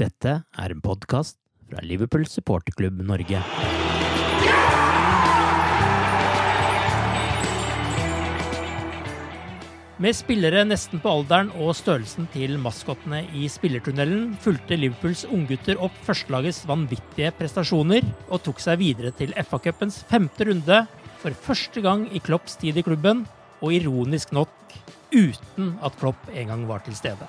Dette er en podkast fra Liverpool supporterklubb Norge. Med spillere nesten på alderen og størrelsen til maskottene i spillertunnelen fulgte Liverpools unggutter opp førstelagets vanvittige prestasjoner og tok seg videre til FA-cupens femte runde for første gang i Klopps tid i klubben, og ironisk nok uten at Klopp engang var til stede.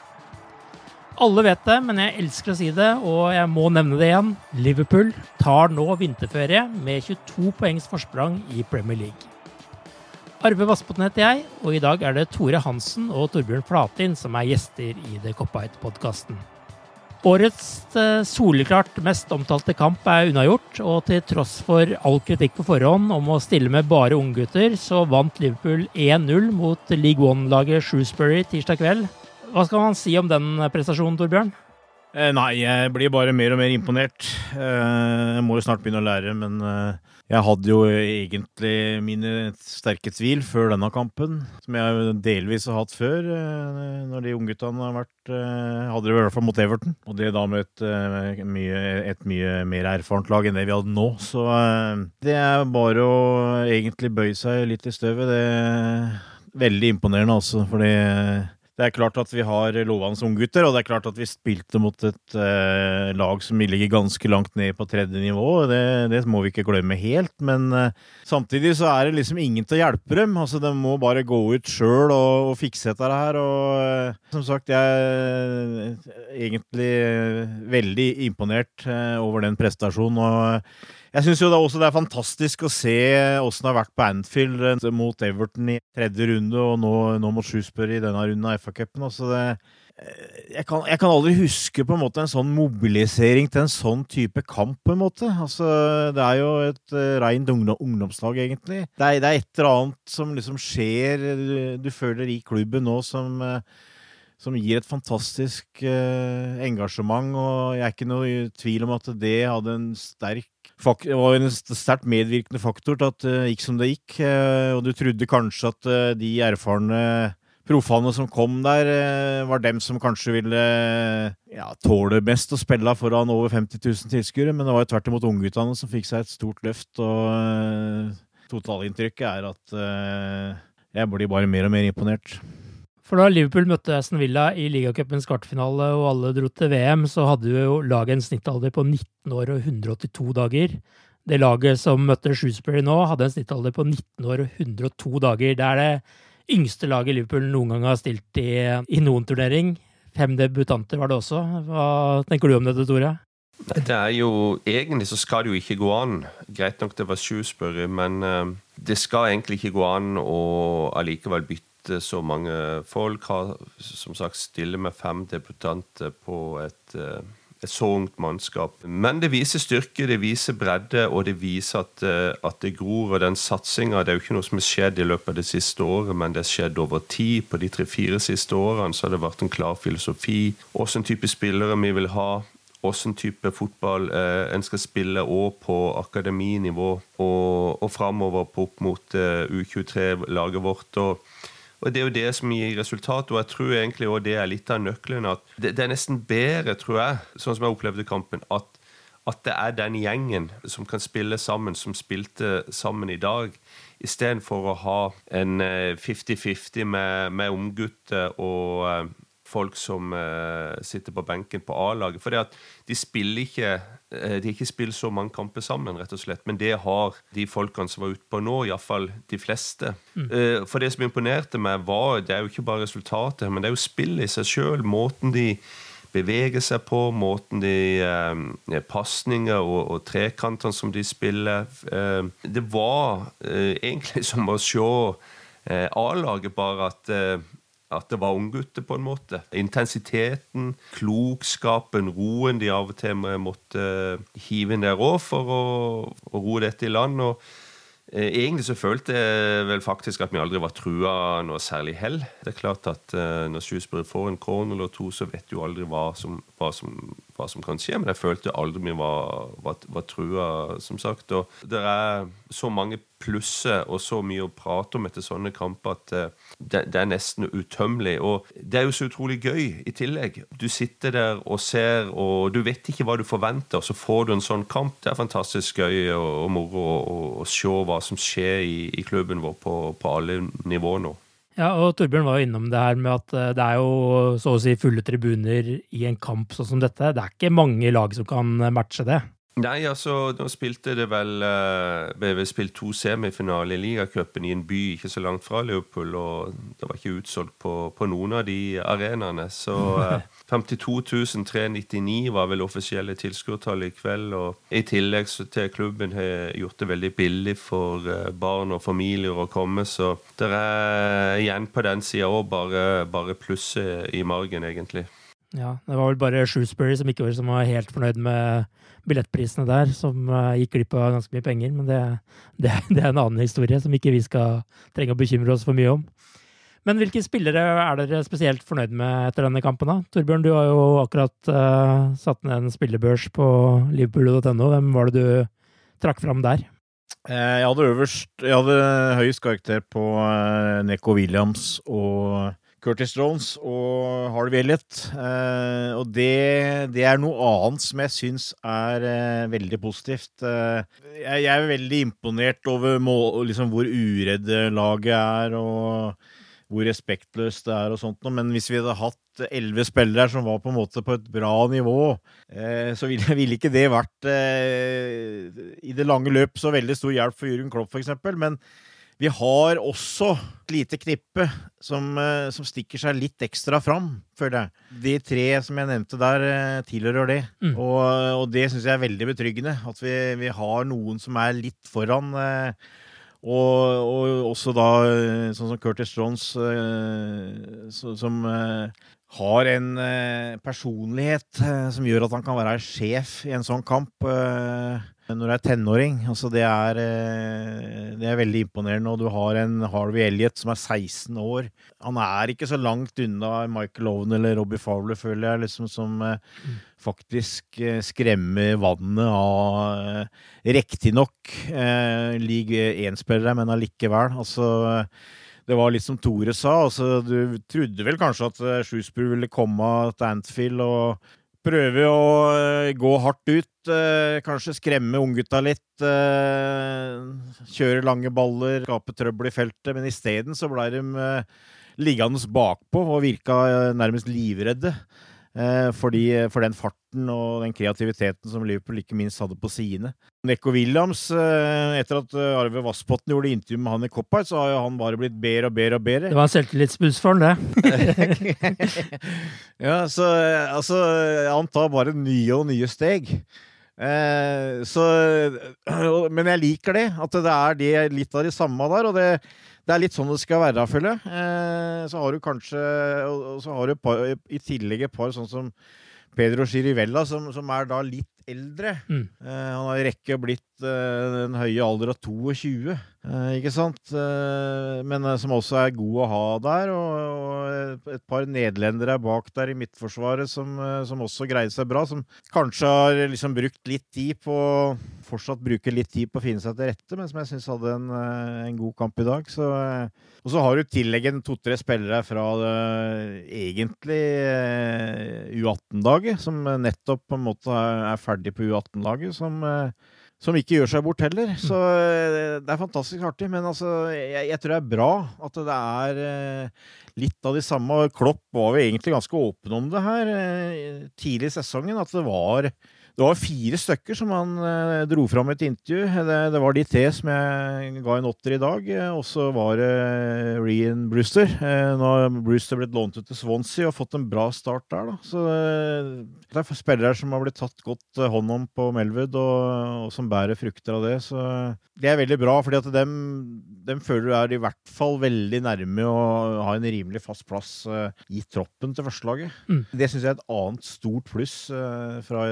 Alle vet det, men jeg elsker å si det, og jeg må nevne det igjen. Liverpool tar nå vinterferie med 22 poengs forsprang i Premier League. Arve Vassbotn heter jeg, og i dag er det Tore Hansen og Torbjørn Flatin som er gjester i The Cop-Out-podkasten. Årets eh, soleklart mest omtalte kamp er unnagjort, og til tross for all kritikk på forhånd om å stille med bare unggutter, så vant Liverpool 1-0 mot League One-laget Shrewsbury tirsdag kveld. Hva skal man si om den prestasjonen, Torbjørn? Eh, nei, jeg blir bare mer og mer imponert. Eh, jeg må jo snart begynne å lære, men eh, jeg hadde jo egentlig mine sterke tvil før denne kampen, som jeg delvis har hatt før, når de ungguttene har vært Hadde det i hvert fall mot Everton. Og det da med et, mye, et mye mer erfarent lag enn det vi hadde nå. Så det er bare å egentlig bøye seg litt i støvet. Det er veldig imponerende, altså. Fordi det er klart at vi har lovende unggutter, og det er klart at vi spilte mot et eh, lag som ligger ganske langt ned på tredje nivå. Det, det må vi ikke glemme helt. Men eh, samtidig så er det liksom ingen til å hjelpe dem. Altså, De må bare gå ut sjøl og, og, fikse dette her. Og eh, som sagt, jeg er egentlig veldig imponert eh, over den prestasjonen. og jeg syns jo det også det er fantastisk å se åssen det har vært på Anfield eh, mot Everton i tredje runde, og nå, nå mot Shrewsbury i denne runden av FA-cupen. Altså eh, jeg, kan, jeg kan aldri huske på en måte en sånn mobilisering til en sånn type kamp. på en måte. Altså, det er jo et uh, rent ungdomslag, egentlig. Det er, det er, et eller annet som liksom skjer, du, du føler i klubben nå, som uh, som gir et fantastisk eh, engasjement. Og jeg er ikke noe i tvil om at det hadde en sterk var en sterkt medvirkende faktor til at det gikk som det gikk. Eh, og du trodde kanskje at eh, de erfarne proffene som kom der, eh, var dem som kanskje ville ja, tåle mest å spille foran over 50 000 tilskuere, men det var jo tvert imot ungguttene som fikk seg et stort løft. Og totalinntrykket er at jeg blir bare mer og mer imponert. For da Liverpool møtte Aston Villa i ligacupens kvartfinale og alle dro til VM, så hadde jo laget en snittalder på 19 år og 182 dager. Det laget som møtte Shrewsbury nå, hadde en snittalder på 19 år og 102 dager. Det er det yngste laget Liverpool noen gang har stilt i, i noen turnering. Fem debutanter var det også. Hva tenker du om dette, Tore? Det er jo, Egentlig så skal det jo ikke gå an. Greit nok det var Shrewsbury, men uh, det skal egentlig ikke gå an å allikevel bytte så mange folk. Har som sagt stille med fem debutanter på et, eh, et så ungt mannskap. Men det viser styrke, det viser bredde, og det viser at, eh, at det gror. Og den satsinga er jo ikke noe som har skjedd i løpet av det siste året, men det har skjedd over tid. På de tre-fire siste årene så har det vært en klar filosofi. Hvilken type spillere vi vil ha. Hvilken type fotball eh, en skal spille òg på akademinivå og, og framover opp mot eh, U23-laget vårt. og og Det er jo det som gir resultat, og jeg tror egentlig også det er litt av nøkkelen. at det, det, er nesten bedre, tror jeg, sånn som jeg opplevde kampen, at, at, det er den gjengen som kan spille sammen, som spilte sammen i dag, istedenfor å ha en 50-50 eh, med, med unggutter og eh, folk som uh, sitter på benken på A-laget. For de spiller ikke uh, De ikke spilt så mange kamper sammen, rett og slett. Men det har de folkene som var ute på nå, iallfall de fleste. Mm. Uh, for det som imponerte meg, var Det er jo ikke bare resultatet, men det er jo spillet i seg sjøl. Måten de beveger seg på, måten de eh, Pasninger og, og trekantene som de spiller. Eh, det var eh, egentlig som å se A-laget, bare at at det var unggutter, på en måte. Intensiteten, klokskapen, roen de av og til måtte hive inn der òg for å, å roe dette i land. og eh, Egentlig så følte jeg vel faktisk at vi aldri var trua noe særlig hell. Det er klart at uh, Når Shrewsbury får en corner eller to, så vet du aldri hva som, hva, som, hva som, kan skje. Men jeg følte aldri vi var, var, var trua, som sagt. Og det er så mange plusser og så mye å prate om etter sånne kamper at uh, det, det, er nesten utømmelig. Og det er jo så utrolig gøy i tillegg. Du sitter der og ser, og du vet ikke hva du forventer, og så får du en sånn kamp. Det er fantastisk gøy og, og moro å se hva som skjer i, i klubben vår på, på alle nivåer nå. Ja, og Torbjørn var jo innom det her med at eh, det er jo så å si fulle tribuner i en kamp sånn som dette. Det er ikke mange lag som kan matche det. Nei, altså, nå spilte det vel Ble vel spilt to semifinaler i ligacupen i en by ikke så langt fra Liverpool, og det var ikke utsolgt på, på noen av de arenaene. Så uh, 52 399 var vel offisielle tilskuertall i kveld. Og i tillegg til klubben har gjort det veldig billig for uh, barn og familier å komme, så det er igjen på den sida òg bare, bare plusset i margen, egentlig. Ja, det var vel bare Shrewsbury som ikke var, helt fornøyd med billettprisene der, som uh, gikk glipp av ganske mye penger. Men det, det, det, er en annen historie som ikke vi skal trenge å bekymre oss for mye om. Men hvilke spillere er dere spesielt fornøyd med etter denne kampen? da? Torbjørn, du har jo akkurat uh, satt ned en spillebørs på liverpool.no. Hvem var det du trakk fram der? Eh, jeg hadde øverst Jeg hadde høyest karakter på Neko Williams og Curtis Jones og Harvey Elliot. Eh, og det, det, er noe annet som jeg syns er eh, veldig positivt. Eh, jeg, jeg, er veldig imponert over må, liksom, hvor uredd laget er, og hvor respektløst det er og sånt Men hvis vi hadde hatt elleve spillere som var på en måte på et bra nivå, eh, så ville, ville, ikke det vært eh, i det lange løp så veldig stor hjelp for Jørgen Klopp, f.eks. Men vi har også et lite knippe som, eh, som, stikker seg litt ekstra fram, føler jeg. De tre som jeg nevnte der, eh, tilhører det. Mm. Og, og, det syns jeg er veldig betryggende. At vi, vi, har noen som er litt foran. Eh, og, og, også da sånn som Curtis Jones, som har en personlighet som gjør at han kan være sjef i en sånn kamp når du er tenåring. Altså det, er, eh, det er veldig imponerende. Og du har en Harvey Elliot som er 16 år. Han er ikke så langt unna Michael Owen eller Robbie Fowler, føler jeg, liksom, som mm. faktisk eh, skremmer vannet av Riktignok eh, league 1-spillere, men allikevel. Altså det var litt som Tore sa. Altså, du trodde vel kanskje at Shrewsbury ville komme til Antfield og prøve å gå hardt ut. Eh, kanskje skremme unggutta litt. Eh, kjøre lange baller, skape trøbbel i feltet. Men isteden så blei de eh, liggende bakpå og virka nærmest livredde. Fordi, for den farten og den kreativiteten som Liverpool ikke minst hadde på sidene. Neko Williams, etter at Arve Vassbotn gjorde intervju med han i Coppite, så har jo han bare blitt bedre og bedre og bedre. Det var selvtillitsbuss for han, det. ja, så altså Han tar bare nye og nye steg. Eh, så, men jeg liker det. At det er det, litt av det samme der. Og det, det er litt sånn det skal være, føler jeg. Eh, så har du kanskje Og så har du par, i tillegg et par sånn som Pedro Chirivella, som, som er da litt eldre. Mm. Eh, han har i rekke blitt eh, den høye alder av 22, eh, ikke sant? Men som også er god å ha der. Og, og et par nederlendere er bak der i midtforsvaret som, som også greide seg bra. Som kanskje har liksom brukt litt tid på Fortsatt bruker litt tid på å finne seg til rette, men som jeg syns hadde en, en god kamp i dag. Så, og så har du i tillegg en to-tre spillere fra det, egentlig eh, U18-laget, som nettopp på en måte er, er ferdig på U18-laget, som, eh, som ikke gjør seg bort heller. Så eh, det er fantastisk artig. Men altså, jeg, jeg tror det er bra at det er eh, litt av de samme. Klopp var jo egentlig ganske åpen om det her tidlig i sesongen, at det var det var fire stykker som han eh, dro fram et intervju. Det, det var de tre som jeg ga en åtter i dag. Og så var det Rian Brewster. Eh, nå har Brewster blitt lånt ut til Swansea og fått en bra start der. Da. Så eh, det er spillere som har blitt tatt godt hånd om på Melwood, og, og som bærer frukter av det. Så det er veldig bra, fordi at dem, dem føler du er i hvert fall veldig nærme å ha en rimelig fast plass i troppen til førstelaget. Mm. Det syns jeg er et annet stort pluss eh, fra,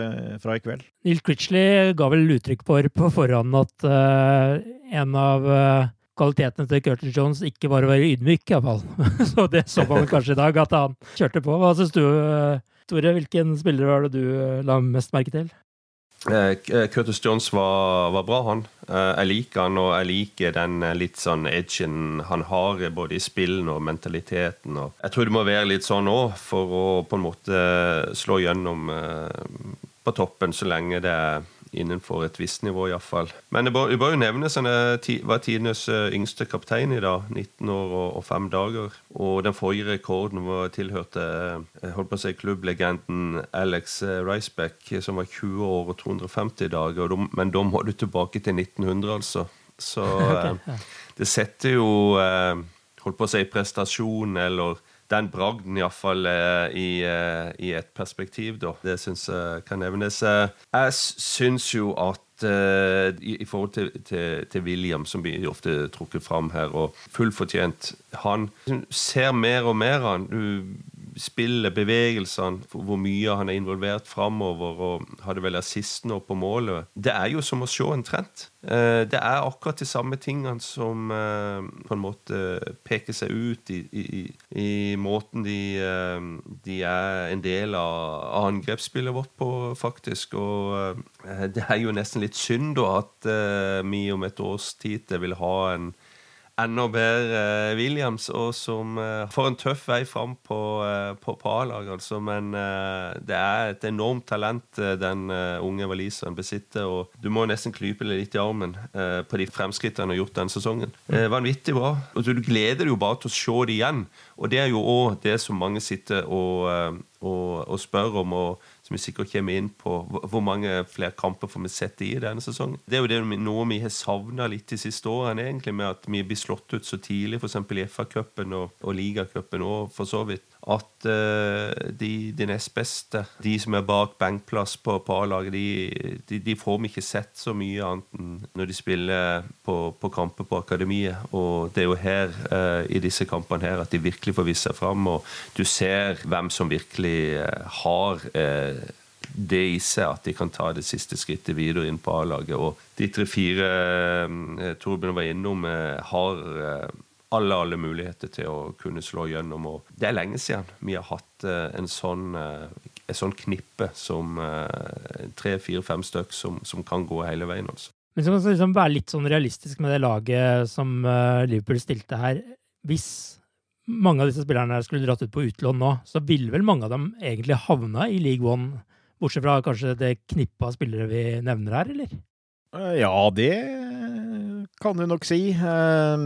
fra i kveld. Neil Critchley ga vel uttrykk for på forhånd at uh, en av uh, kvalitetene til Curtis Jones ikke var å være ydmyk, iallfall. så det så man kanskje i dag, at han kjørte på. Hva syns du, eh, Tore? Hvilken spiller var det du la mest merke til? Curtis Jones var, var bra, han. Eh, Jeg liker han, og jeg liker den litt sånn edgen han har, både i spillen og mentaliteten. Og jeg tror det må være litt sånn òg, for å på en måte slå gjennom på toppen så lenge det er innenfor et visst nivå, iallfall. Men det bør, det bør jo nevnes han er var tidenes eh, yngste kaptein i dag. 19 år og, og fem dager. Og den forrige rekorden var tilhørte eh, holdt på å si klubblegenden Alex eh, Riceback, som var 20 år og 250 dager. Men da må du tilbake til 1900, altså. Så eh, det setter jo eh, holdt på å si prestasjon, eller den bragden iallfall eh, i, eh, i et perspektiv, da. Det syns jeg kan nevnes. Eh, Jeg syns jo at eh, i, i forhold til, til, til William, som blir ofte trukket fram her, og fullt fortjent Han ser mer og mer av han. Du spiller bevegelsene, hvor mye han er involvert framover, og hadde vel assist nå på målet. Det er jo som å se en trend. Eh, Det er akkurat de samme tingene som eh, på en måte peker seg ut i, i, i måten de, eh, de er en del av angrepsspillet vårt på, faktisk. Og det er jo nesten litt synd da at vi om et års tid vil ha en enda bedre eh, Williams, og som eh, får en tøff vei fram på, eh, på, på A-laget. Altså. Men det er et enormt talent den unge waliseren besitter. og Du må nesten klype deg litt i armen på de fremskrittene han har gjort denne sesongen. Eh, vanvittig bra. Og du gleder deg jo bare til å se det igjen. Og det er jo òg det som mange sitter og, og, og spør om. og som vi sikkert kommer inn på hvor- mange flere kamper får vi sett i denne sesongen. Det er jo det, noe vi har savna litt de siste årene, egentlig, med at vi blir slått ut så tidlig, f.eks. i FA-cupen og, og ligacupen òg, for så vidt. At eh, de, de nest beste, de som er bak benkplass på, på A-laget, de, de, de får vi ikke sett så mye annet enn når de spiller på, på kamper på akademiet. Og det er jo her, eh, i disse kampene her, at de virkelig får vist seg fram, og du ser hvem som virkelig eh, har det i seg at de kan ta det siste skrittet videre inn på A-laget. Og de tre-fire Torbjørn var innom, har alle, alle muligheter til å kunne slå gjennom. Og det er lenge siden vi har hatt eh, en sånn, eh, en sånn knippe som eh, tre, fire, fem stykk som, som kan gå hele veien. altså. Men så kan man liksom være litt sånn realistisk med det laget som eh, Liverpool stilte her. Hvis mange av disse spillerne skulle dratt ut på utlån nå, så ville vel mange av dem egentlig havna i League One, bortsett fra kanskje det knippet av spillere vi nevner her, eller? Eh, Ja, det kan du nok si. Eh,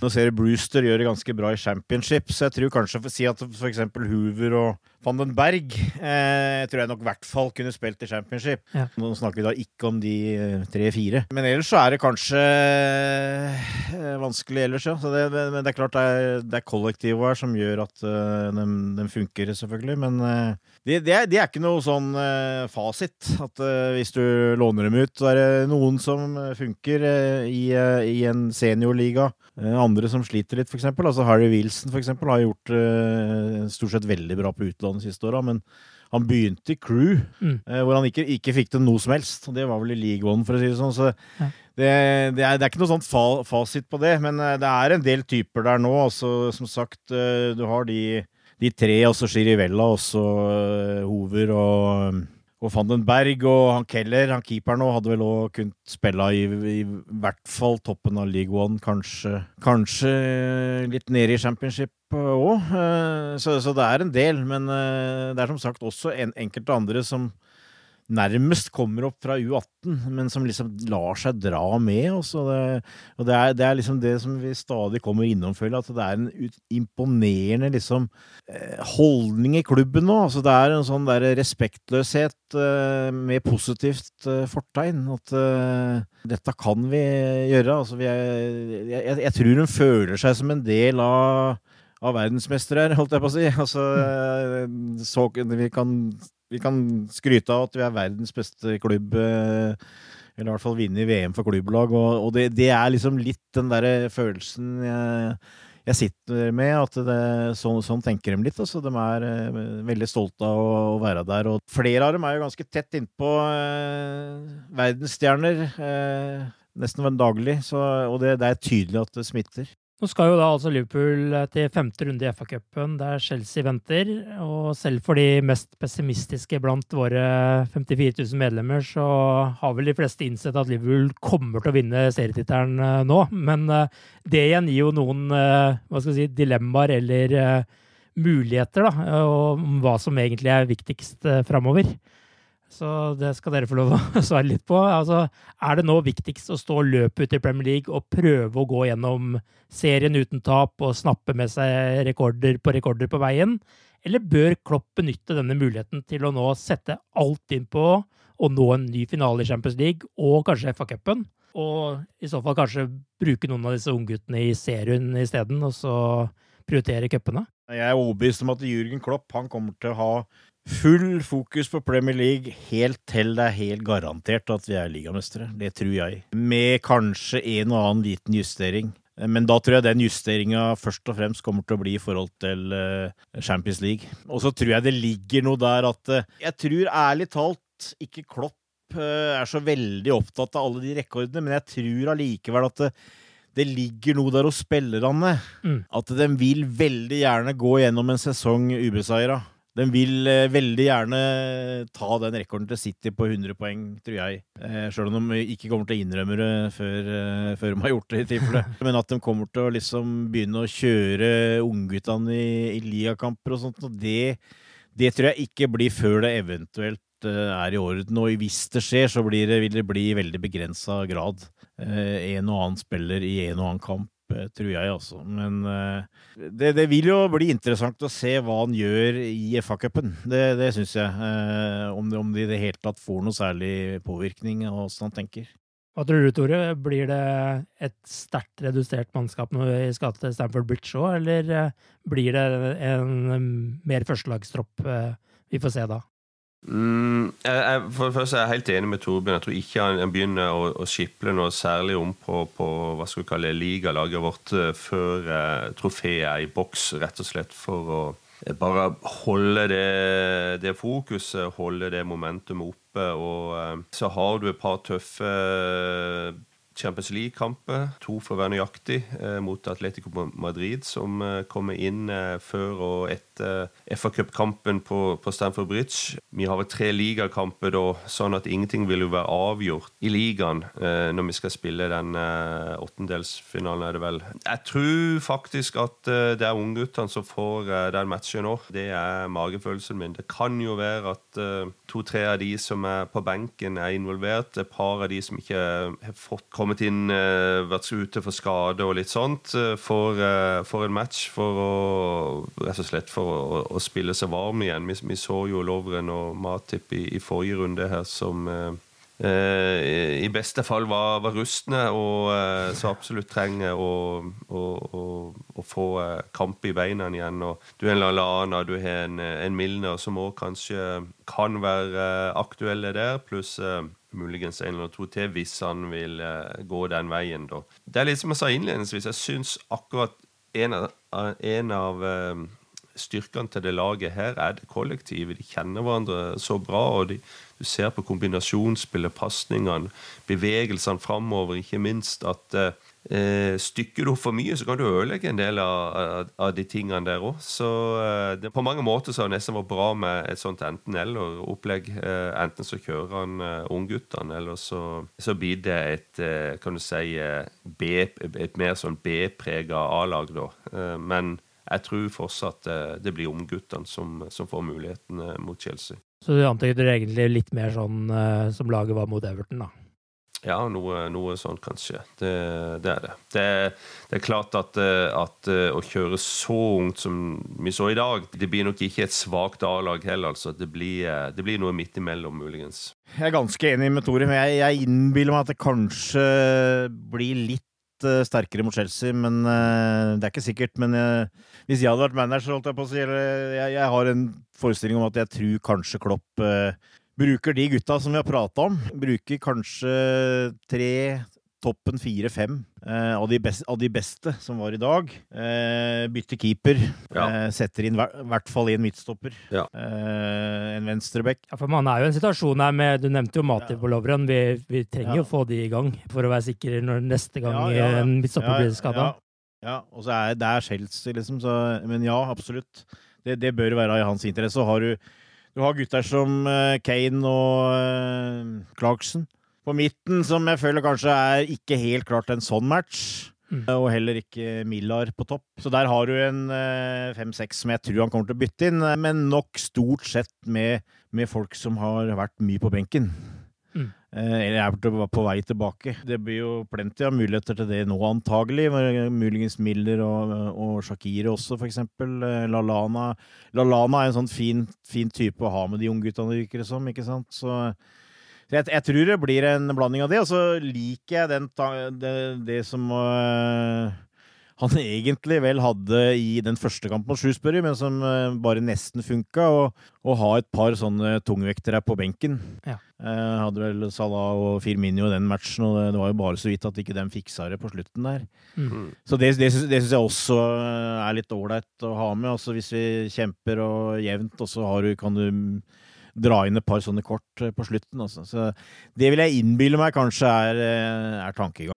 Nå ser du Brewster gjør det ganske bra i championship, så jeg tror kanskje for å si at eksempel Hoover og van den Berg eh, tror jeg nok i hvert fall kunne spilt i championship. Ja. Nå snakker vi da ikke om de tre-fire. Men ellers så er det kanskje eh, vanskelig ellers, ja. Så det, men det er klart det er, det er kollektivet her som gjør at eh, den, den funker, selvfølgelig. Men eh, det, det, er, det er ikke noe sånn uh, fasit. At uh, hvis du låner dem ut, så er det noen som funker i, i en seniorliga. Andre som sliter litt, f.eks. Altså Harry Wilson for eksempel, har gjort stort sett veldig bra på utlandet siste åra. Men han begynte i Crew, mm. hvor han ikke, ikke, fikk til noe som helst. Det var vel i League One, for å si det sånn. Så ja. det, det, er, det, er, ikke noe sånt fa fasit på det. Men det er en del typer der nå. Altså, som sagt, du har de de tre, også Chirivella, også uh, Hover og, og van den Berg og han Keller, han keeperen òg, hadde vel òg kunnet spille i, i, hvert fall toppen av League One, kanskje, kanskje litt nede i championship òg. Uh, så, så, det er en del, men det er som sagt også en, enkelte andre som nærmest kommer opp fra U18, men som liksom lar seg dra med. Også. Og det er, det er, liksom det som vi stadig kommer innom, føler at det er en imponerende liksom, eh, holdning i klubben nå. Altså, det er en sånn der respektløshet uh, med positivt uh, fortegn. At uh, dette kan vi gjøre. Altså, vi er, jeg, jeg, tror hun føler seg som en del av av verdensmestere holdt jeg på å si. Altså, så, vi kan vi kan skryte av at vi er verdens beste klubb. Eh, eller i hvert fall vinne i VM for klubblag. Og, og det, det, er liksom litt den der følelsen jeg, jeg sitter med. At det, sånn, sånn, tenker de litt. Altså. De er uh, veldig stolte av å, å, være der. Og flere av dem er jo ganske tett innpå uh, verdensstjerner. Uh, nesten daglig. Så, og det, det, er tydelig at det smitter. Nå skal jo da altså Liverpool eh, til femte runde i FA-cupen, der Chelsea venter. Og selv for de mest pessimistiske blant våre 54 000 medlemmer, så har vel de fleste innsett at Liverpool kommer til å vinne serietittelen eh, nå. Men eh, det igjen gir jo noen hva skal si, dilemmaer eller muligheter da, om hva som egentlig er viktigst framover. Så det skal dere få lov å svare litt på. Altså, er det nå viktigst å stå løpet ut i Premier League og prøve å gå gjennom serien uten tap og snappe med seg rekorder på rekorder på veien? Eller bør Klopp benytte denne muligheten til å nå sette alt inn på å nå en ny finale i Champions League og kanskje FA-cupen? Og i så fall kanskje bruke noen av disse ungguttene i serien isteden, og så prioritere cupene? Jeg er overbevist om at Jürgen Klopp han kommer til å ha Full fokus på Premier League helt til det er helt garantert at vi er ligamestere. Det tror jeg. Med kanskje en og annen liten justering. Men da tror jeg den justeringa først og fremst kommer til å bli i forhold til eh, Champions League. Og så tror jeg det ligger noe der at eh, Jeg tror ærlig talt ikke Klopp eh, er så veldig opptatt av alle de rekordene, men jeg tror allikevel at det, det ligger noe der hos spillerne. Mm. At de vil veldig gjerne gå gjennom en sesong ubeseira. De vil eh, veldig gjerne ta den rekorden til City på 100 poeng, tror jeg. Eh, Sjøl om de ikke kommer til å innrømme det før, eh, før, de har gjort det, i tilfelle. Men at de kommer til å liksom begynne å kjøre ungguttene i, i ligakamper og sånt, og det, det tror jeg ikke blir før det eventuelt eh, er i orden. Og hvis det skjer, så det, vil det bli i veldig begrensa grad. Eh, en og annen spiller i en og annen kamp tror jeg, altså. Men uh, det, det, vil jo bli interessant å se hva han gjør i FA-cupen. Det, det syns jeg. Uh, om, om de i det hele tatt får noe særlig påvirkning av åssen han tenker. Hva tror du, Tore? Blir det et sterkt redusert mannskap når vi skal til Stamford Bridge òg, eller blir det en mer førstelagstropp vi får se da? Mm, jeg, for det første er jeg helt enig med Torbjørn. Jeg tror ikke han begynner å, å skiple noe særlig om på, på hva skal vi kalle ligalaget vårt eh, før eh, trofeet er i boks, rett og slett for å eh, bare holde det, det fokuset, holde det momentumet oppe. Og eh, så har du et par tøffe Champions League-kamper. To for å være nøyaktig, eh, mot Atletico Madrid, som eh, kommer inn eh, før og etter FA Cup-kampen på, på, Stamford Bridge. Vi har vel tre ligakamper da, sånn at ingenting vil jo være avgjort i ligaen når vi skal spille den åttendelsfinalen, er det vel. Jeg tror faktisk at det er ungguttene som får den matchen nå. Det er magefølelsen min. Det kan jo være at to-tre av de som er på benken, er involvert. Et par av de som ikke har fått kommet inn, uh, vært ute for skade og litt sånt, uh, for, uh, for, en match. For å, rett og slett for å, å spille seg varm igjen. Vi, vi så jo Lovren og Matip i, i forrige runde her som i beste fall var, var rustne og så absolutt trenger å, å, å, få kamp i beina igjen. Og du har en Lalana, du har en, en Milner som òg kanskje kan være aktuelle der, pluss muligens en eller to til hvis han vil uh, gå den veien. da. Det er litt som jeg sa innledningsvis, jeg syns akkurat en av, en av uh, styrkene til det laget her er det kollektive. De kjenner hverandre så bra. og de, Du ser på kombinasjonsspillet, pasningene, bevegelsene framover, ikke minst at eh, stykker du for mye, så kan du ødelegge en del av, av, av de tingene der òg. Så eh, det, på mange måter så har det nesten vært bra med et sånt enten-eller-opplegg. Eh, enten så kjører han eh, ungguttene, eller så, så blir det et eh, kan du si, eh, B, et mer sånn B-prega A-lag, da. men jeg tror fortsatt det blir ungguttene som, som får muligheten eh, mot Chelsea. Så du antyder egentlig litt mer sånn som laget var mot Everton, da? Ja, noe, noe sånt kanskje. Det, det er det. det. det. er klart at, at, å kjøre så ungt som vi så i dag, det blir nok ikke et svakt A-lag heller. altså. Det blir, det blir, noe midt imellom, muligens. Jeg er ganske enig med Tore, men jeg, jeg innbiller meg at det kanskje blir litt uh, sterkere mot Chelsea, men det er ikke sikkert. Men uh, hvis jeg hadde vært manager, holdt jeg på å si, eller jeg, jeg, har en forestilling om at jeg tror kanskje Klopp bruker de gutta som vi har prata om. Bruker kanskje tre toppen fire-fem eh, av, av, de beste som var i dag. Eh, bytter keeper. Ja. Eh, setter inn i hvert fall en midtstopper. Ja. Eh, en venstreback. Ja, for man er jo i en situasjon her med Du nevnte jo Matip ja. på Lovren. Vi, vi trenger jo å få de i gang for å være sikre når neste gang en midtstopper blir skada. Ja, og så er det er Chelsea, liksom. Så, men ja, absolutt. Det, det, bør være i hans interesse. Så har du, du har gutter som uh, Kane og uh, Clarkson på midten, som jeg føler kanskje er ikke helt klart en sånn match. Mm. Og heller ikke Millar på topp. Så der har du en eh, fem-seks som jeg tror han kommer til å bytte inn, men nok stort sett med, med folk som har vært mye på benken. Mm. jeg eller er på vei tilbake. Det blir jo plenty av muligheter til det nå, antagelig. Muligens Miller og, og Shakiri også, for eksempel. Eh, Lalana. Lalana er en sånn fin, fin type å ha med de ungguttene, virker det som. ikke sant? Så jeg, jeg, tror det blir en blanding av det, og så liker jeg den, det, det, som uh, han egentlig vel hadde i den første kampen mot Shrewsbury, men som uh, bare nesten funka. Å ha et par sånne tungvektere på benken. Ja. Uh, hadde vel Salah og Firmino i den matchen, og det, det, var jo bare så vidt at ikke de fiksa det på slutten der. Mm. Så det, det, det syns jeg også er litt ålreit å ha med. Altså Hvis vi kjemper og jevnt, og så du, kan du dra inn et par sånne kort eh, på slutten. Altså. Så det vil jeg innbille meg kanskje er, eh, er tankegang.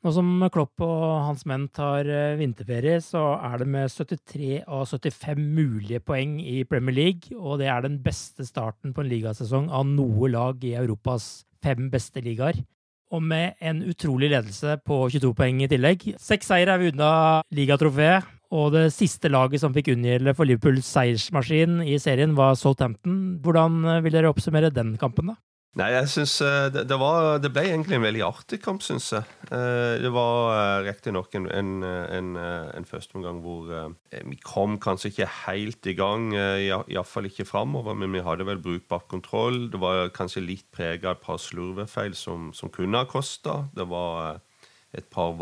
Nå som Klopp og hans menn tar eh, vinterferie, så er det med 73 av 75 mulige poeng i Premier League, og det er den beste starten på en ligasesong av noe lag i Europas fem beste ligaer. Og med en utrolig ledelse på 22 poeng i tillegg. Seks seier er vi unna ligatrofeet, og det siste laget som fikk unngjelde for Liverpools seiersmaskin i serien, var Southampton. Hvordan vil dere oppsummere den kampen, da? Nei, jeg synes det, det, var, det ble egentlig en veldig artig kamp, syns jeg. Det var riktignok en, en, en, en førsteomgang hvor vi kom kanskje ikke helt i gang, iallfall ikke framover, men vi hadde vel brukbar kontroll. Det var kanskje litt prega av et par slurvefeil som, som kunne ha kosta. Det var et par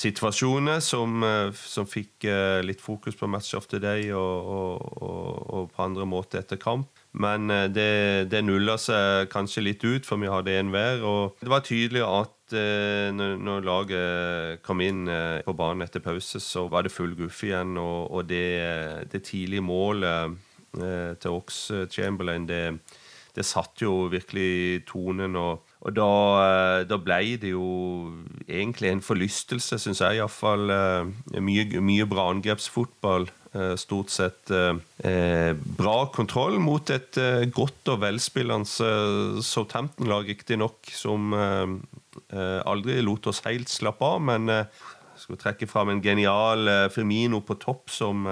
VAR-situasjoner som, som, fikk litt fokus på Match of the Day og, og, og, på andre måter etter kamp. Men det, det nulla seg kanskje litt ut, for vi hadde én hver. Og det var tydelig at eh, når, når, laget kom inn eh, på banen etter pause, så var det full guff igjen. Og, og det, det, tidlige målet eh, til Ox Chamberlain, det, det satt jo virkelig tonen. og og da, da, ble det jo egentlig en forlystelse, syns jeg iallfall. Mye, mye bra angrepsfotball. Stort sett eh, bra kontroll mot et eh, godt og velspillende Southampton-lag, riktignok, som eh, aldri lot oss helt slappe av. Men eh, skal trekke fram en genial Firmino på topp, som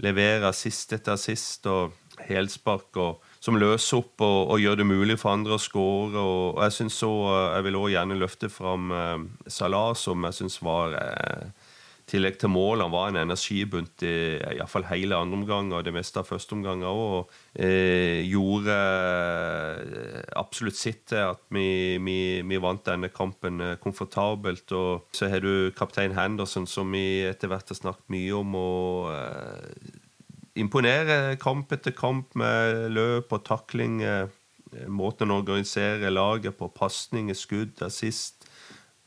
leverer sist etter sist, og helspark. og som løser opp og, og, gjør det mulig for andre å skåre. Og, og, jeg synes så, jeg vil også gjerne løfte fram eh, Salah, som jeg syns var eh, tillegg til mål, han var en energibunt i iallfall hele andre omgang og det meste av første omgang òg. Eh, gjorde absolutt sitt til at vi, vi, vi, vant denne kampen komfortabelt. Og så har du kaptein Henderson, som vi etter hvert har snakket mye om. og eh, imponerer kamp etter kamp med løp og takling. Måten å organisere laget på, pasninger, skudd, assist,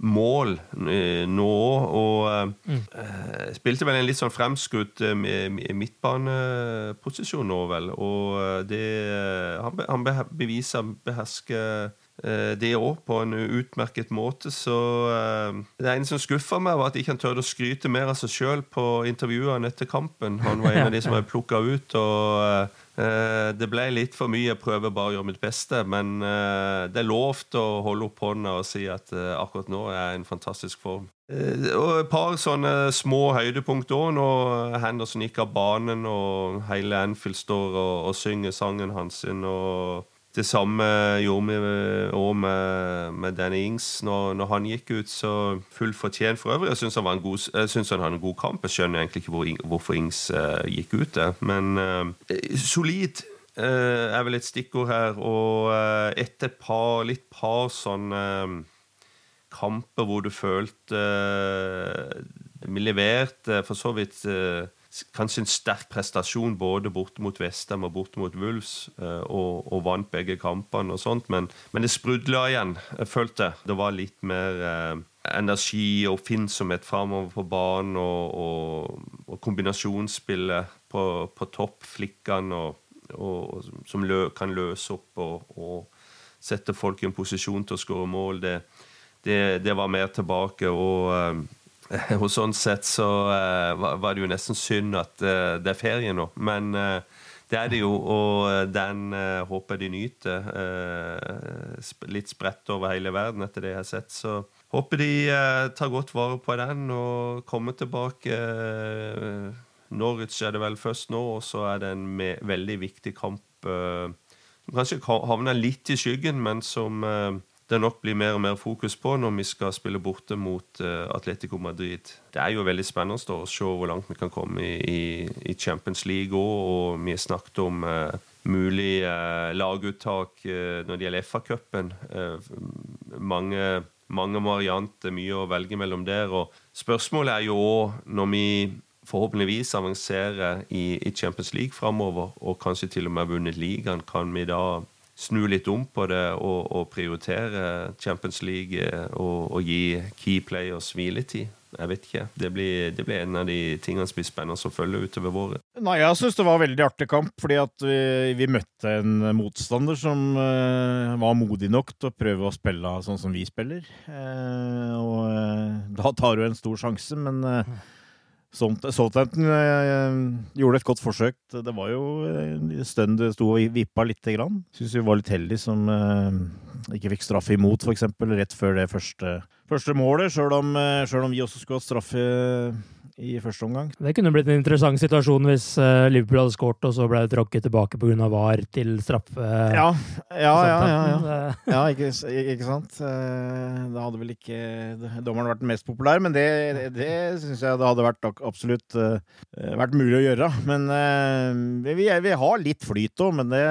mål nå. Og mm. uh, spilte vel en litt sånn fremskutt midtbaneposisjon nå, vel. Og det Han, han beviser behersker det òg på en utmerket måte. Så det ene som skuffa meg, var at ikke han turte å skryte mer av seg sjøl på intervjuene etter kampen. Han var en av de som ble plukka ut. og det ble litt for mye. Jeg prøver bare å gjøre mitt beste. Men det er lovt å holde opp hånda og si at akkurat nå er jeg i en fantastisk form. Og et par sånne små høydepunkt òg, når Henderson gikk av banen og hele Anfield står og, og synger sangen hans. og det samme gjorde vi òg med, med Danny Ings når, når, han gikk ut. Så fullt fortjent for øvrig. Jeg syns han, han, hadde en god kamp. Jeg skjønner egentlig ikke hvor, hvorfor Ings uh, gikk ut der. Men uh, solid uh, er vel et stikkord her. Og etter et par, litt par sånne kamper hvor du følte Vi leverte for så vidt kanskje en sterk prestasjon både borte mot Vestham og borte mot Wolves, eh, og, og, vant begge kampene og sånt, men, men det sprudla igjen, jeg følte Det var litt mer eh, energi og oppfinnsomhet framover på banen, og, og, og kombinasjonsspillet på, på topp, flikkene, som lø, kan løse opp og, sette folk i en posisjon til å skåre mål. Det, det, det, var mer tilbake. og eh, og sånn sett så uh, var det jo nesten synd at uh, det er ferie nå. Men uh, Det er det jo, og den håper de nyter. Litt spredt over hele verden etter det jeg har sett. Så håper de tar godt vare på den og kommer tilbake. Norwich er det vel først nå, og så er det en veldig viktig kamp som kanskje havner litt i skyggen, men som det nok blir mer og mer fokus på når vi skal spille borte mot uh, Atletico Madrid. Det er jo veldig spennende å se hvor langt vi kan komme i, Champions League òg. Og vi har snakket om uh, mulig uh, laguttak når det gjelder FA-cupen. mange, mange varianter, mye å velge mellom der. Og spørsmålet er jo òg, når vi forhåpentligvis avanserer i Champions League framover, og kanskje til og med vunnet ligaen, kan vi da snu litt om på det og, og prioritere Champions League eh, og, og, gi key players hviletid. Jeg vet ikke. Det blir, det blir, en av de tingene som blir spennende å følge utover våren. Nei, Jeg syns det var en veldig artig kamp, fordi at vi, vi møtte en motstander som uh, var modig nok til å prøve å spille sånn som vi spiller. Uh, og uh, da tar du en stor sjanse, men Southampton eh, gjorde et godt forsøk. Det var jo en stund det sto og vippa lite grann. Syns vi var litt heldige som eh, ikke fikk straffe imot, f.eks. rett før det første, første målet. Sjøl om, eh, om, vi også skulle hatt straffe i første omgang. Det kunne blitt en interessant situasjon hvis uh, Liverpool hadde skåret, og så ble det tråkket tilbake pga. VAR til straffe. Ja, ja, ja. ja, ja. ikke, ikke, sant. Eh, da hadde vel ikke dommeren vært den mest populær, men det, det, syns jeg det hadde vært absolutt uh, vært mulig å gjøre. Men vi, vi, har litt flyt òg, men det,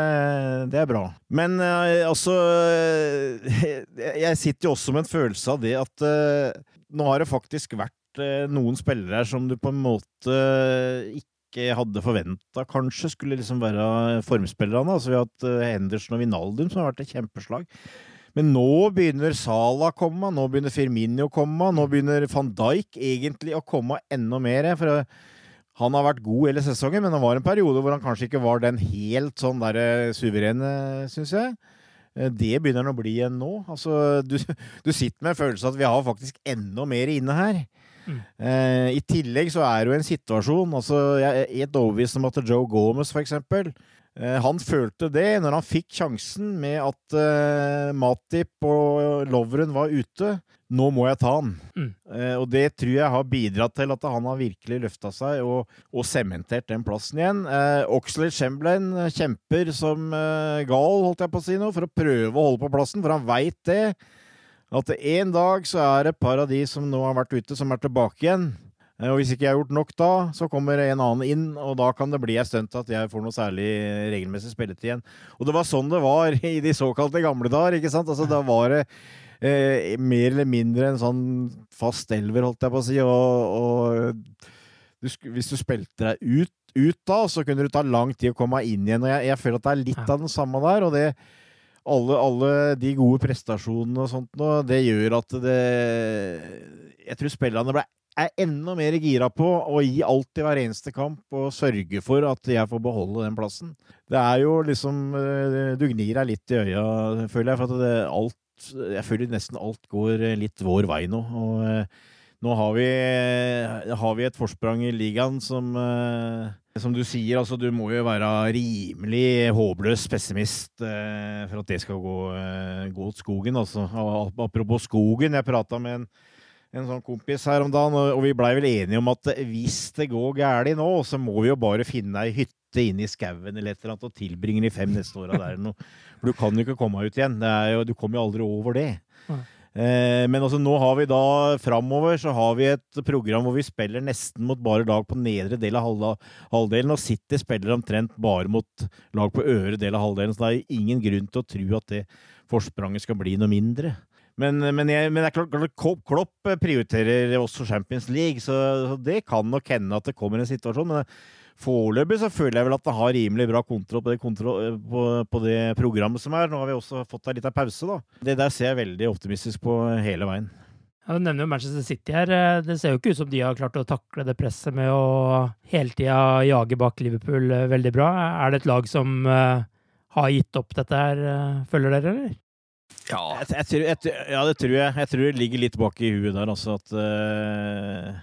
det, er bra. Men altså Jeg sitter jo også med en følelse av det at nå har det faktisk vært Eh, noen spillere her som du på en måte ikke hadde forventa kanskje skulle liksom være formspillerne. Altså, vi har hatt eh, Henderson og Vinaldum som har vært et kjempeslag. Men nå begynner Sala å komme, nå begynner Firmini å komme, nå begynner van Dijk egentlig å komme enda mer. For eh, han har vært god hele sesongen, men det var en periode hvor han kanskje ikke var den helt sånn der suverene, syns jeg. Det begynner han å bli igjen nå. Altså, du, du sitter med en følelse av at vi har faktisk enda mer inne her. Mm. Eh, I tillegg så er det jo en situasjon altså Jeg er helt overbevist om at Joe Gomez, for eksempel, eh, han følte det når han fikk sjansen med at eh, Matip og Lovren var ute. Nå må jeg ta han. Mm. Eh, og det tror jeg har bidratt til at han har virkelig løfta seg og, og sementert den plassen igjen. Eh, Oxlade Chamberlain kjemper som eh, gal, holdt jeg på å si nå, for å prøve å holde på plassen, for han veit det at en dag så er det et par av de som nå har vært ute, som er tilbake igjen. Eh, og hvis ikke jeg har gjort nok da, så kommer en annen inn, og da kan det bli ei stunt at jeg får noe særlig regelmessig spilletid igjen. Og det var sånn det var i de såkalte gamle dager, ikke sant? Altså, da var det eh, mer eller mindre en sånn fast elver, holdt jeg på å si, og, og du, hvis du spilte deg ut, ut, da, så kunne det ta lang tid å komme inn igjen. Og jeg, jeg føler at det er litt av den samme der, og det alle, alle, de gode prestasjonene og sånt nå, det gjør at det Jeg tror spillerne ble, er enda mer gira på å gi alt i hver eneste kamp og sørge for at jeg får beholde den plassen. Det er jo liksom eh, Du gnir deg litt i øya, føler jeg, for at det, alt Jeg føler nesten alt går litt vår vei nå. og eh, nå har vi, har vi, et forsprang i ligaen som som du sier, altså du må jo være rimelig håpløs pessimist eh, for at det skal gå, eh, gå til skogen. Altså. Apropos skogen, jeg prata med en, en, sånn kompis her om dagen, og, vi blei vel enige om at hvis det går galt nå, så må vi jo bare finne ei hytte inne i skauen eller et eller annet og tilbringe de fem neste åra der. For du kan jo ikke komme ut igjen. Jo, du kommer jo aldri over det. Ja. Eh, men altså, nå har vi da framover så har vi et program hvor vi spiller nesten mot bare lag på nedre del av halvdelen, og City spiller omtrent bare mot lag på øvre del av halvdelen. Så det er ingen grunn til å tro at det forspranget skal bli noe mindre. Men, men, jeg, men det er klart, Klopp prioriterer også Champions League, så, det kan nok hende at det kommer en situasjon. men Foreløpig så føler jeg vel at det har rimelig bra kontroll på det, kontroll på, på det, programmet som er. Nå har vi også fått ei lita pause, da. Det der ser jeg veldig optimistisk på hele veien. Ja, Du nevner jo Manchester City her. Det ser jo ikke ut som de har klart å takle det presset med å hele tida jage bak Liverpool eh, veldig bra. Er det et lag som har gitt opp dette her, følger dere, eller? Ja. Jeg, jeg, tror, jeg, ja, det tror jeg. Jeg tror det ligger litt bak i huet der, altså, at uh,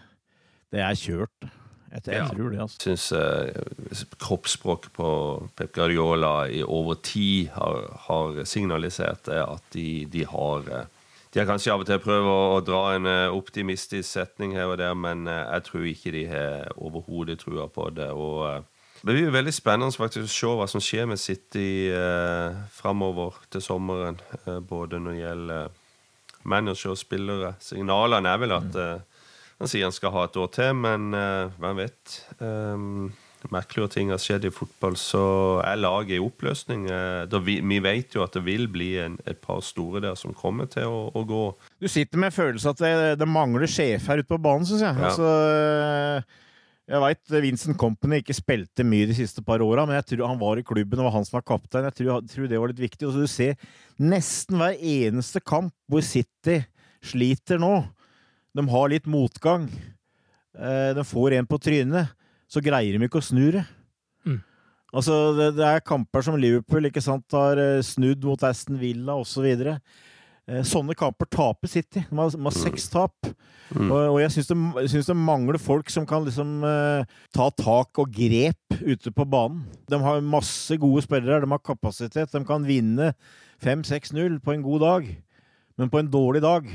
det er kjørt. Jeg, jeg Ja. tror det, altså. syns eh, kroppsspråket på Pep Guardiola i over tid har, har signalisert at de, de har eh, De har kanskje av og til prøvd å, dra en eh, optimistisk setning her og der, men eh, jeg tror ikke de har overhodet trua på det. og det blir jo veldig spennende faktisk å se hva som skjer med City eh, framover til sommeren. Både når det gjelder manager og spillere. Signalene er vel at eh, han sier han skal ha et år til, men uh, hvem vet? Um, merkeligere ting har skjedd i fotball, så er laget i oppløsning. Eh, da vi, vi vet jo at det vil bli en, et par store der som kommer til å, å gå. Du sitter med følelsen at det, det mangler sjef her ute på banen, syns jeg. Ja. Altså, jeg veit Vincent Company ikke spilte mye de siste par åra, men jeg tror han var i klubben og var han som var kaptein. Jeg tror, tror det var litt viktig. Og så du ser nesten hver eneste kamp hvor City sliter nå. De har litt motgang. Eh, De får en på trynet, så greier de ikke å snu det. Mm. Altså, det, det er kamper som Liverpool ikke sant, har eh, snudd mot Aston Villa osv. Eh, Sånne kamper taper City. De har, de har seks tap. Mm. Og, og jeg syns det, synes det mangler folk som kan liksom eh, ta tak og grep ute på banen. De har masse gode spillere, de har kapasitet. De kan vinne 5-6-0 på en god dag. Men på en dårlig dag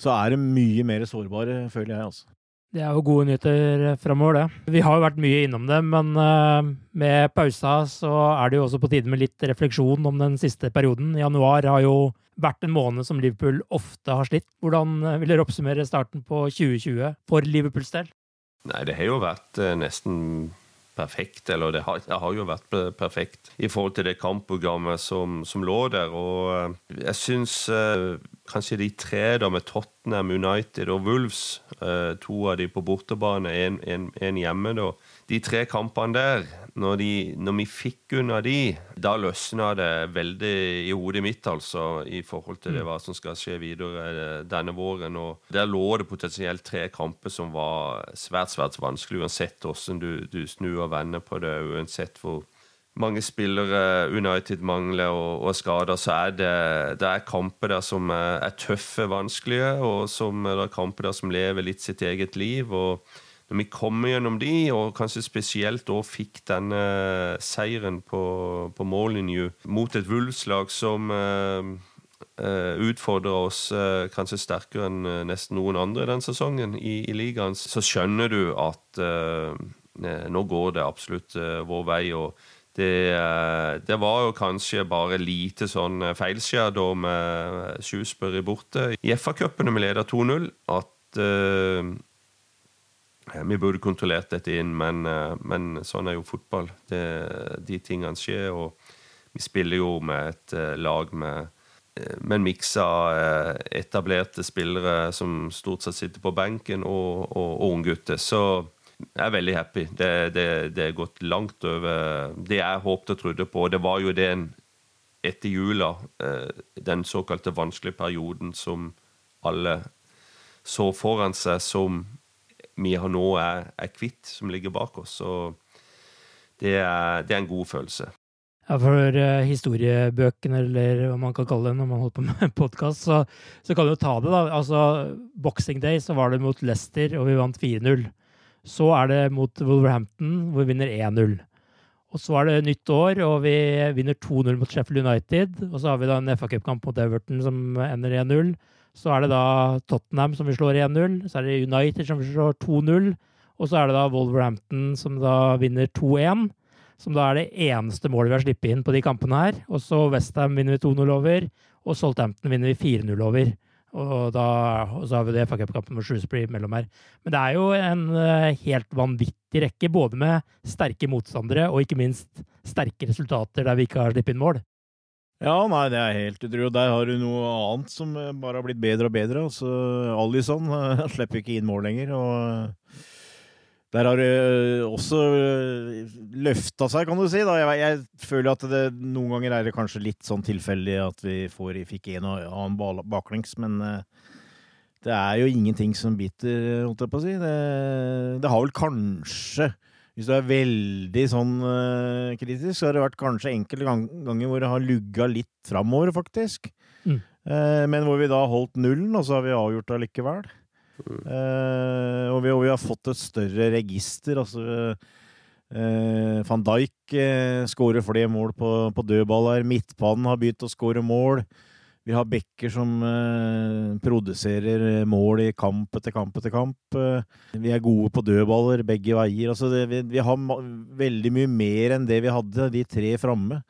så er de mye mer sårbare, føler jeg. altså. Det er jo gode nyheter framover, det. Vi har jo vært mye innom det, men eh, med pausa så er det jo også på tide med litt refleksjon om den siste perioden. Januar har jo vært en måned som Liverpool ofte har slitt. Hvordan eh, vil dere oppsummere starten på 2020 for Liverpools del? Nei, det har jo vært eh, nesten perfekt, eller det har, det har jo vært perfekt i forhold til det kampprogrammet som, som lå der. Og jeg syns kanskje de tre da med Tottenham, United og Wolves, eh, to av de på bortebane, en hjemme, da. De tre kampene der, når, de, når vi fikk unna de, da løsna det veldig i hodet mitt, altså, i forhold til det hva som skal skje videre eh, denne våren. Og der lå det potensielt tre kamper som var svært, svært vanskelig, uansett hvordan du, du snur og vender på det, uansett hvor mange spillere United mangler og, og skader, så er det, det er kamper der som er, er tøffe, vanskelige, og som, det er kamper der som lever litt sitt eget liv. og når vi kommer gjennom de, og kanskje spesielt da fikk denne seieren på, på mållinje mot et Wolves-lag som eh, eh, utfordrer oss eh, kanskje sterkere enn eh, nesten noen andre den sesongen i, i ligaen, så skjønner du at eh, eh, nå går det absolutt eh, vår vei. og det, eh, det var jo kanskje bare lite sånn eh, feilskjær da med Shrewsbury borte. I FA-cupen når vi leder 2-0, at uh, vi burde kontrollert dette inn, men, uh, men sånn er jo fotball. Det, de tingene skjer, og vi spiller jo med et uh, lag med, men miksa etablerte spillere som stort sett sitter på benken, og, og, og unggutter. Så jeg er veldig happy. Det, det, det er gått langt over det jeg håpte og trodde på. Det var jo den etter jula, eh, den såkalte vanskelige perioden som alle så foran seg, som vi nå er, er kvitt, som ligger bak oss. Så det er, det er en god følelse. Ja, for eh, historiebøkene, eller hva man kan kalle det når man holder på med podkast, så, så kan du jo ta det, da. Altså, Boxing Day så var det mot Leicester, og vi vant 4-0. Så er det mot Wolverhampton, hvor vi vinner 1-0. Og så er det nytt år, og vi vinner 2-0 mot Sheffield United. Og så har vi da en FA-cupkamp mot Everton som ender 1-0. Så er det da Tottenham som vi slår 1-0. Så er det United som vi slår 2-0. Og så er det da Wolverhampton som da vinner 2-1. Som da er det eneste målet vi har sluppet inn på de kampene her. Og så Westham vinner vi 2-0 over. Og Southampton vinner vi 4-0 over. Og, da, så har vi det FA-cupkampen med Shrewsbury mellom her. Men det er jo en eh, helt vanvittig rekke, både med sterke motstandere og ikke minst sterke resultater der vi ikke har sluppet inn mål. Ja, nei, det er helt utrolig. Og Der har du noe annet som eh, bare har blitt bedre og bedre. Altså, Alison uh, slipper ikke inn mål lenger. og der har det eh, også løfta seg, kan du si. Da. Jeg, jeg føler at det noen ganger er det kanskje litt sånn tilfeldig at vi får, fikk en og annen baklengs, men eh, det er jo ingenting som biter, holdt jeg på å si. Det, det har vel kanskje hvis du er veldig sånn uh, kritisk, så har det vært kanskje enkelte gang, ganger hvor det har lugga litt framover, faktisk. Mm. Uh, men hvor vi da holdt nullen, og så har vi avgjort det allikevel. Eh, og, vi, og, vi, har fått et større register. altså eh, Van Dijk eh, skårer flere mål på, på dødballer. Midtbanen har begynt å skåre mål. Vi har backer som eh, produserer mål i kamp etter kamp etter kamp. Eh, vi er gode på dødballer begge veier. Altså det, vi, vi, har veldig mye mer enn det vi hadde, de tre framme.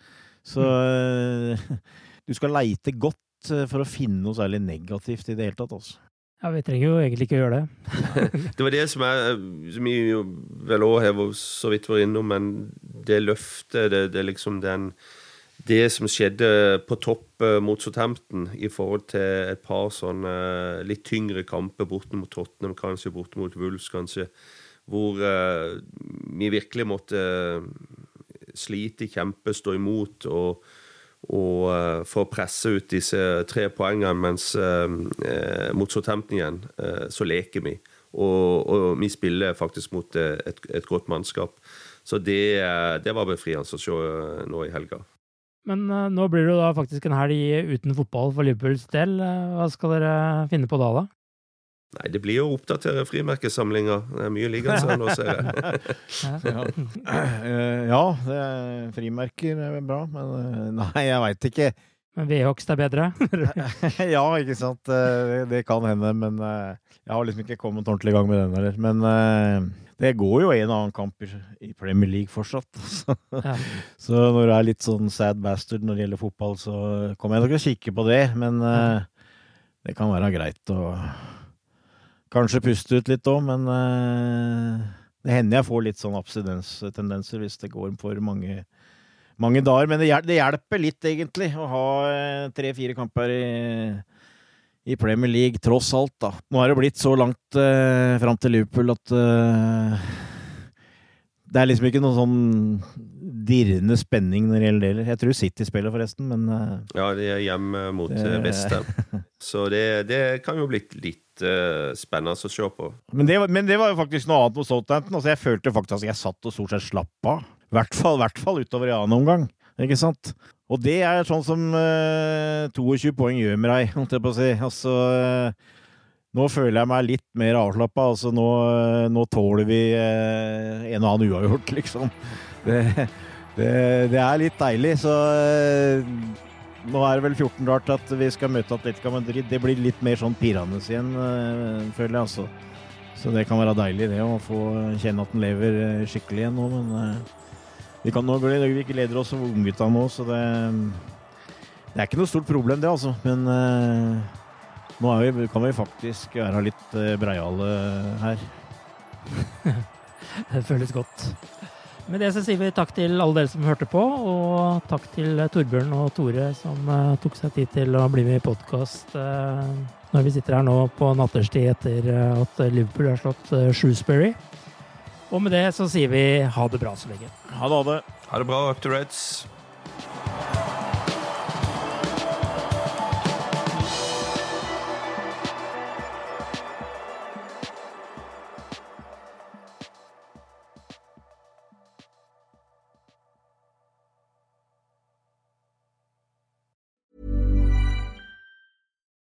Så eh, du skal leite godt eh, for å finne noe særlig negativt i det hele tatt. Altså. Ja, Vi trenger jo egentlig ikke gjøre det. det var det som, er, som vi jo vel òg har så vidt vært innom, men det løftet, det, det liksom den det som skjedde på topp eh, mot Southampton i forhold til et par sånne eh, litt tyngre kamper borte mot Tottenham, kanskje borte mot Wolves, kanskje, hvor uh, vi virkelig måtte slite, kjempe, stå imot og, og uh, få presse ut disse tre poengene, mens eh, mot Southampton igjen så leker vi. Og, og, vi spiller faktisk mot et, et godt mannskap. Så det, det var befriende å se nå i helga. Men nå blir det jo da faktisk en helg uten fotball for Liverpools del. Hva skal dere finne på da, da? Nei, det blir å oppdatere frimerkesamlinga. Det er mye liggende her nå, ser jeg. ja, uh, er, frimerker er bra, men nei, jeg veit ikke. Men vedhogst er bedre? ja, ikke sant. Det, det, kan hende, men jeg har liksom ikke kommet ordentlig i gang med den heller. Men det går jo en og annen kamp i Premier League fortsatt. Så, ja. så når du er litt sånn sad bastard når det gjelder fotball, så kommer jeg nok til å kikke på det. Men det kan være greit å kanskje puste ut litt òg. Men uh, det hender jeg får litt sånn abstinenstendenser hvis det går for mange, mange dager. Men det, hjelper litt, egentlig, å ha uh, tre-fire kamper i i Premier League, tross alt, da. Nå er det blitt så langt eh, fram til Liverpool at eh, det er liksom ikke noe sånn dirrende spenning når det gjelder deler. Jeg tror City spiller, forresten, men uh, Ja, de er hjemme mot det... beste. Så det, det, kan jo blitt litt uh, spennende å se på. Men det, var, men det, var jo faktisk noe annet på Southampton. Altså, jeg følte faktisk at jeg satt og stort sett slapp av. I hvert fall, hvert fall utover i annen omgang. Ikke sant? Og det er sånn som uh, eh, 22 poeng gjør med deg, holdt jeg på å si. Altså, nå føler jeg meg litt mer avslappa. Altså, nå, nå, tåler vi en og annen uavgjort, liksom. Det, det, det, er litt deilig, så nå er det vel 14 rart at vi skal møte Atletica Madrid. Det blir litt mer sånn pirrende igjen, føler jeg, altså. Så det kan være deilig, det, å få kjenne at den lever skikkelig igjen nå, men vi kan nå vi ikke leder oss som unggutta nå, så det, det er ikke noe stort problem, det, altså. Men nå vi, kan vi faktisk være litt breiale her. det føles godt. Med det så sier vi takk til alle dere som hørte på, og takk til Torbjørn og Tore som uh, tok seg tid til å bli med i podkast uh, når vi sitter her nå på natterstid etter at Liverpool har slått Shrewsbury. Og med det så sier vi ha det bra så lenge. Ha det, ha det. Ha det bra, up to Reds.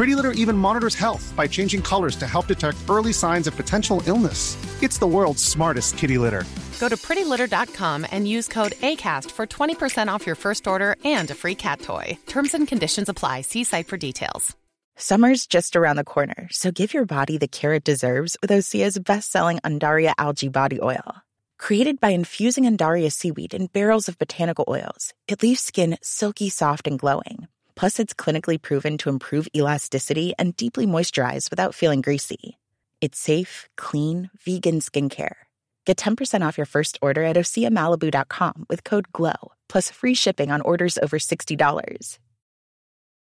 Pretty Litter even monitors health by changing colors to help detect early signs of potential illness. It's the world's smartest kitty litter. Go to prettylitter.com and use code ACAST for 20% off your first order and a free cat toy. Terms and conditions apply. See site for details. Summer's just around the corner, so give your body the care it deserves with Osea's best-selling Undaria algae body oil. Created by infusing Undaria seaweed in barrels of botanical oils, it leaves skin silky soft and glowing Plus, it's clinically proven to improve elasticity and deeply moisturize without feeling greasy. It's safe, clean, vegan skincare. Get 10% off your first order at OseaMalibu.com with code GLOW, plus free shipping on orders over $60.